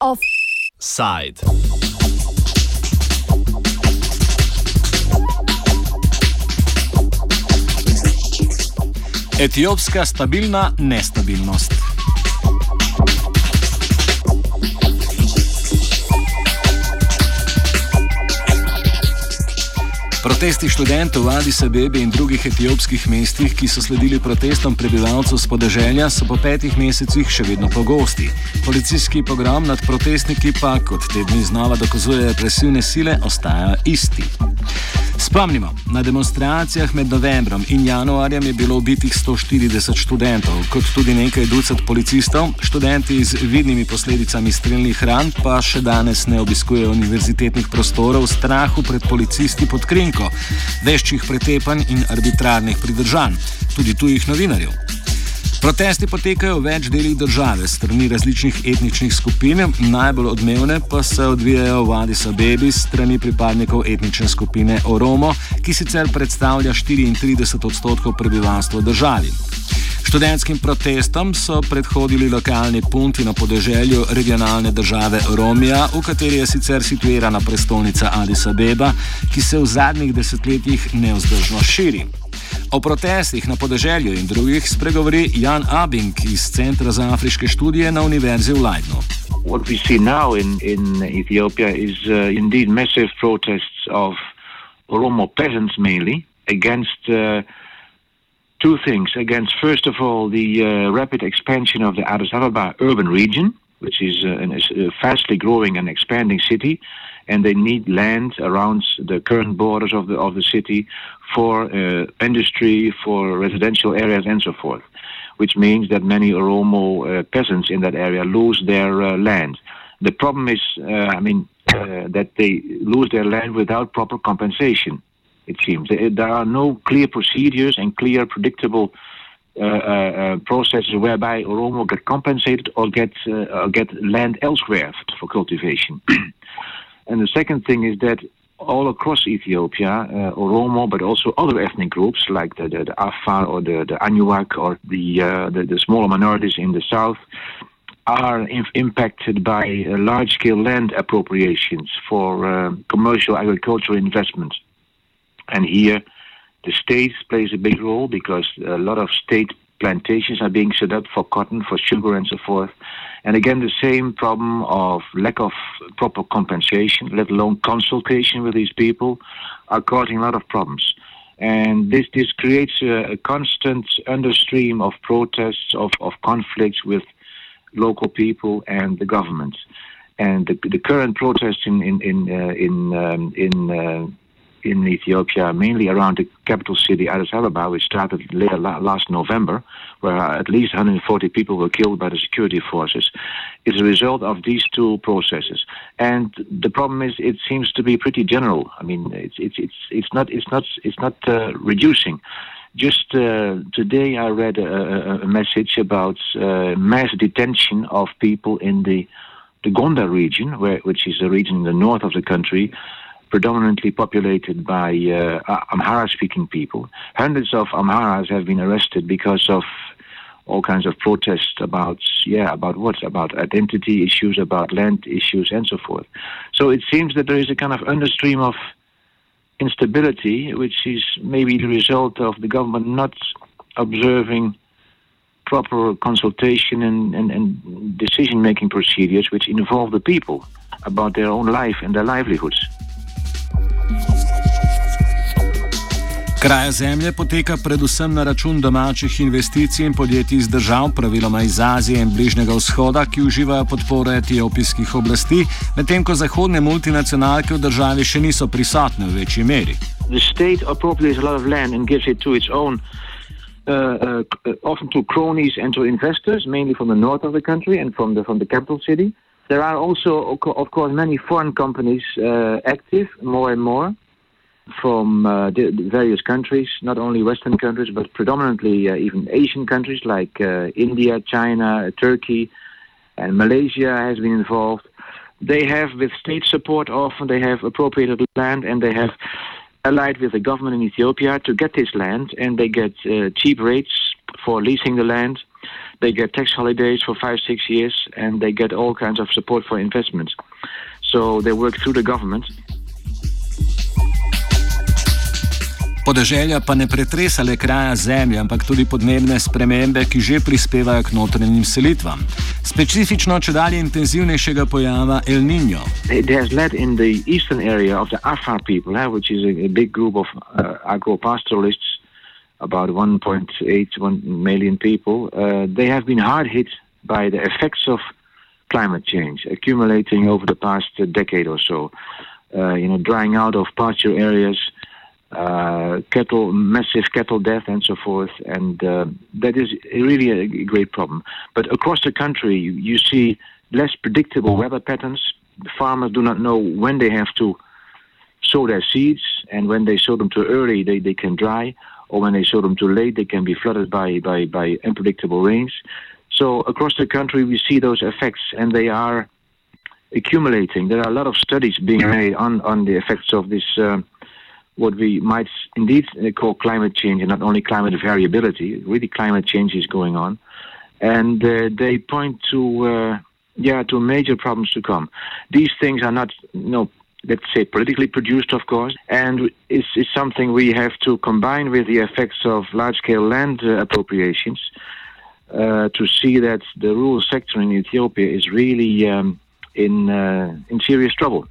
Offside. Etiopska stabilna nestabilnost. Protesti študentov v Addis Abebi in drugih etiopskih mestih, ki so sledili protestom prebivalcev z podeželja, so po petih mesecih še vedno pogosti. Policijski program nad protestniki pa, kot te dni znova dokazujejo represivne sile, ostaja isti. Spomnimo, na demonstracijah med novembrom in januarjem je bilo ubitih 140 študentov, kot tudi nekaj ducat policistov. Študenti z vidnimi posledicami streljnih ran pa še danes ne obiskujejo univerzitetnih prostorov v strahu pred policisti pod krinko, veščih pretepanj in arbitrarnih pridržanj, tudi tujih novinarjev. Protesti potekajo v več delih države, strani različnih etničnih skupin, najbolj odmevne pa se odvijajo v Addis Abebi strani pripadnikov etnične skupine Oromo, ki sicer predstavlja 34 odstotkov prebivalstva državi. Študentskim protestom so predhodili lokalni punti na podeželju regionalne države Romija, v kateri je sicer situirana prestolnica Addis Abeba, ki se v zadnjih desetletjih neozdržno širi. O protestih na podeželju in drugih spregovori Jan Abing iz Centra za afriške študije na Univerzi v Leidnu. What we see now in, in Ethiopia is uh, indeed massive protests of Oromo peasants mainly against uh, two things. Against, first of all, the uh, rapid expansion of the Addis Ababa urban region, which is uh, a fastly growing and expanding city, and they need land around the current borders of the of the city for uh, industry, for residential areas, and so forth. Which means that many Oromo uh, peasants in that area lose their uh, land. The problem is, uh, I mean, uh, that they lose their land without proper compensation. It seems there are no clear procedures and clear, predictable. Uh, processes whereby Oromo get compensated or get or get land elsewhere for cultivation. And the second thing is that all across Ethiopia, uh, Oromo, but also other ethnic groups like the, the, the Afar or the, the Anuak or the, uh, the, the smaller minorities in the south, are inf- impacted by uh, large scale land appropriations for uh, commercial agricultural investment. And here, the state plays a big role because a lot of state plantations are being set up for cotton, for sugar, and so forth. And again, the same problem of lack of proper compensation, let alone consultation with these people, are causing a lot of problems. And this, this creates a, a constant understream of protests, of, of conflicts with local people and the government. And the, the current protests in, in, in, uh, in, um, in uh, in Ethiopia, mainly around the capital city, Addis Ababa, which started last November, where at least 140 people were killed by the security forces, is a result of these two processes. And the problem is, it seems to be pretty general. I mean, it's it's it's it's not it's not it's not uh, reducing. Just uh, today, I read a, a message about uh, mass detention of people in the the Gondar region, where, which is a region in the north of the country, predominantly populated by uh, Amhara speaking people. Hundreds of Amharas have been arrested because of all kinds of protests about, yeah, about what? About identity issues, about land issues, and so forth. So it seems that there is a kind of understream of instability, which is maybe the result of the government not observing proper consultation and, and, and decision making procedures which involve the people about their own life and their livelihoods. Kraja zemlje poteka predvsem na račun domačih investicij in podjetij iz držav, praviloma iz Azije in Bližnjega vzhoda, ki uživajo podporo etiopijskih oblasti, medtem ko zahodne multinacionalke v državi še niso prisotne v večji meri. Uh, uh, often to cronies and to investors, mainly from the north of the country and from the from the capital city. There are also, of course, many foreign companies uh, active more and more. From uh, various countries, not only Western countries, but predominantly uh, even Asian countries like uh, India, China, Turkey, and Malaysia has been involved. They have, with state support, often they have appropriated land and they have allied with the government in Ethiopia to get this land, and they get uh, cheap rates for leasing the land. They get tax holidays for five, six years, and they get all kinds of support for investments. So they work through the government. Podeželja pa ne pretresa le kraja zemlje, ampak tudi podnebne spremembe, ki že prispevajo k notranjim selitvam. Specifično, če dalje intenzivnejšega pojava El Niño. It has led in the eastern area of the Afar people, eh, which is a, a big group of uh, agro-pastoralists, about 1.8 million people. Uh, they have been hard hit by the effects of climate change accumulating over the past decade or so. Uh, you know, drying out of pasture areas, uh, cattle, massive cattle death, and so forth. And uh, that is really a great problem. But across the country, you, you see less predictable weather patterns. Farmers do not know when they have to sow their seeds, and when they sow them too early, they, they can dry, or when they sow them too late, they can be flooded by, by, by unpredictable rains. So across the country, we see those effects, and they are accumulating. There are a lot of studies being made on, on the effects of this. Uh, what we might indeed call climate change, and not only climate variability. Really, climate change is going on, and uh, they point to uh, yeah to major problems to come. These things are not you know let's say politically produced, of course, and it's, it's something we have to combine with the effects of large-scale land uh, appropriations uh, to see that the rural sector in Ethiopia is really um, in uh, in serious trouble.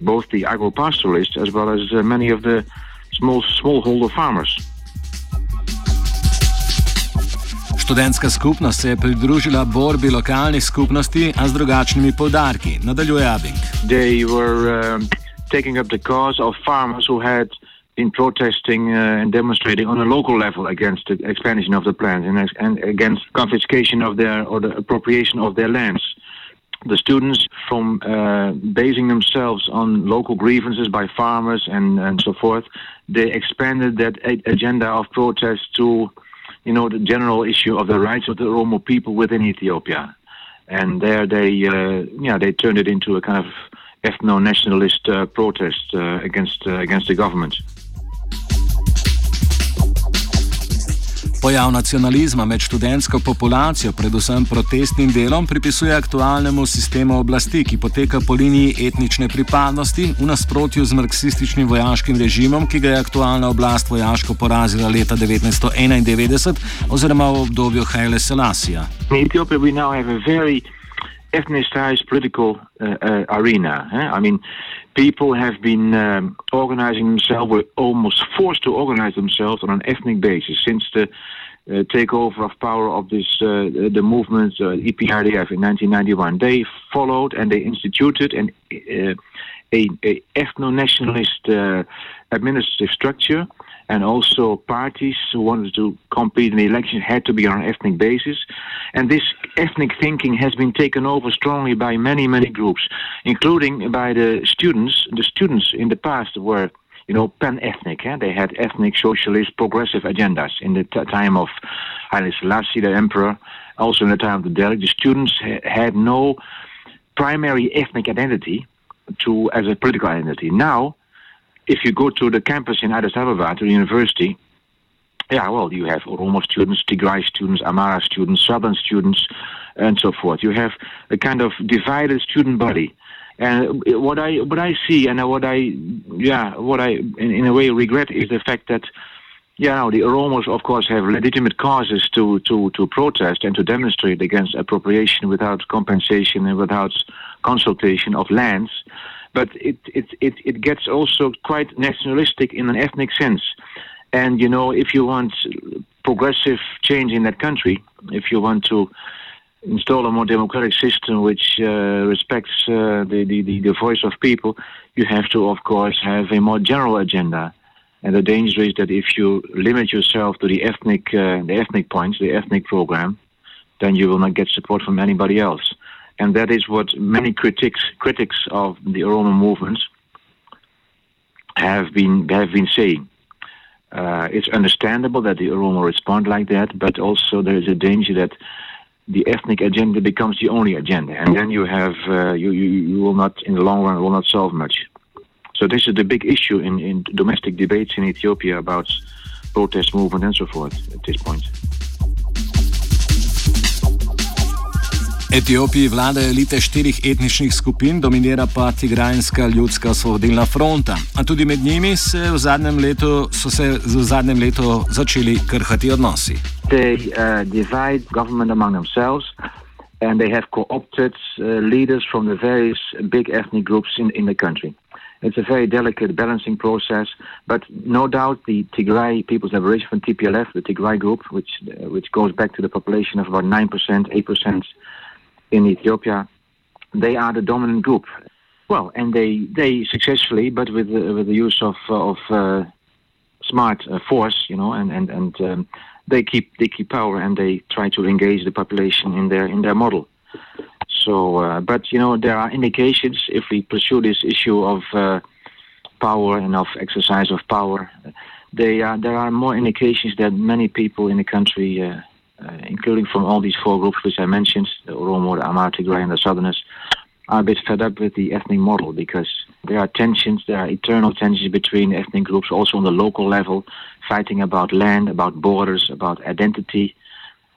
Both the agro-pastoralists as well as uh, many of the small smallholder farmers. Študentska skupnost se je pridružila borbi lokalnih skupnosti, a z drugačnimi podarki. Nadaljuje Abing. They were um, taking up the cause of farmers who had been protesting uh, and demonstrating on a local level against the expansion of the plants and, and against confiscation of their or the appropriation of their lands. The students from uh, basing themselves on local grievances by farmers and, and so forth, they expanded that agenda of protest to, you know, the general issue of the rights of the Oromo people within Ethiopia. And there they, uh, yeah, they turned it into a kind of ethno-nationalist uh, protest uh, against uh, against the government. Pojav nacionalizma med študentsko populacijo, predvsem protestnim delom, pripisuje aktualnemu sistemu oblasti, ki poteka po liniji etnične pripadnosti, v nasprotju z marksističnim vojaškim režimom, ki ga je aktualna oblast vojaško porazila leta 1991 oziroma v obdobju Haile Selassija. Ethnicized political uh, uh, arena. Eh? I mean, people have been um, organizing themselves, were almost forced to organize themselves on an ethnic basis since the uh, takeover of power of this uh, the movement uh, EPRDF in 1991. They followed and they instituted an uh, a, a ethno-nationalist uh, administrative structure and also parties who wanted to compete in the election had to be on an ethnic basis. And this ethnic thinking has been taken over strongly by many, many groups, including by the students. The students in the past were, you know, pan-ethnic. Eh? They had ethnic, socialist, progressive agendas in the t- time of Haile Selassie, the emperor. Also in the time of the Derg, the students ha- had no primary ethnic identity to as a political identity. Now, if you go to the campus in Addis Ababa, to the university, yeah, well, you have Oromo students, Tigray students, Amhara students, Southern students, and so forth. You have a kind of divided student body. And what I what I see and what I yeah what I in, in a way regret is the fact that yeah now the Oromos of course have legitimate causes to to to protest and to demonstrate against appropriation without compensation and without consultation of lands but it, it, it, it gets also quite nationalistic in an ethnic sense. And, you know, if you want progressive change in that country, if you want to install a more democratic system which uh, respects uh, the, the, the, voice of people, you have to, of course, have a more general agenda. And the danger is that if you limit yourself to the ethnic, uh, the ethnic points, the ethnic program, then you will not get support from anybody else and that is what many critics critics of the Oromo movements have been have been saying. Uh, it's understandable that the Oromo respond like that, but also there is a danger that the ethnic agenda becomes the only agenda, and then you have uh, you, you you will not in the long run will not solve much. So this is the big issue in, in domestic debates in Ethiopia about protest movement and so forth at this point. Etiopiji vlada elite štirih etničnih skupin, dominira pa Tigrajska ljudska osvobodilna fronta. A tudi med njimi se v zadnjem letu, so se v zadnjem letu začeli krhati odnosi. They uh, divide government among themselves and they have co-opted uh, leaders from the various big ethnic groups in, in the country. It's a very delicate balancing process, but no doubt the Tigray People's Liberation Front, TPLF, the Tigray group, which uh, which goes back to the population of about nine percent, eight percent in Ethiopia, they are the dominant group. Well, and they they successfully, but with the, with the use of of uh, smart uh, force, you know, and and and um, they keep they keep power and they try to engage the population in their in their model. So, uh, but you know, there are indications if we pursue this issue of uh, power and of exercise of power. They are, there are more indications that many people in the country uh, uh, including from all these four groups which I mentioned, the Oromo, the Amar, Tigray, and the Southerners, are a bit fed up with the ethnic model because there are tensions, there are eternal tensions between ethnic groups, also on the local level, fighting about land, about borders, about identity.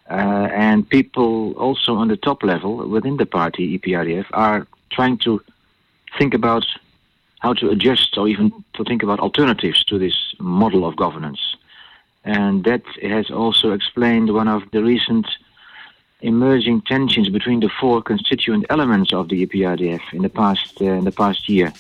Uh, and people also on the top level within the party, EPRDF, are trying to think about how to adjust or even to think about alternatives to this model of governance. And that has also explained one of the recent emerging tensions between the four constituent elements of the EPRDF in the past, uh, in the past year.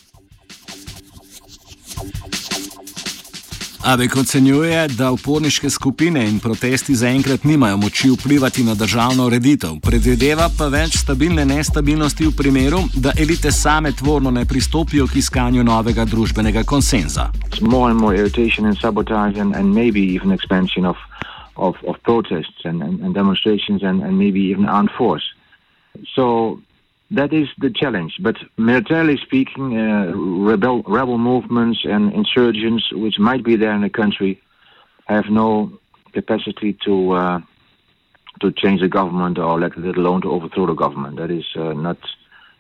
Abek ocenjuje, da uporniške skupine in protesti zaenkrat nimajo moči vplivati na državno ureditev, predvideva pa več stabilne nestabilnosti v primeru, da elite same tvorno ne pristopijo k iskanju novega družbenega konsenza. Of, of protests and, and, and demonstrations and, and maybe even armed force. So that is the challenge. But militarily speaking, uh, rebel rebel movements and insurgents, which might be there in the country, have no capacity to uh, to change the government or let, let alone to overthrow the government. That is uh, not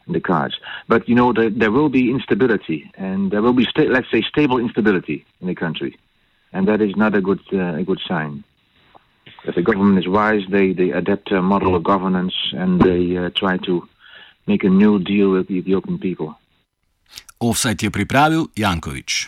in the cards. But you know, there, there will be instability, and there will be, let's say, stable instability in the country, and that is not a good uh, a good sign. If the government is wise, they, they adapt a model of governance and they uh, try to make a new deal with the Ethiopian people. Offside je pripravil Jankovič.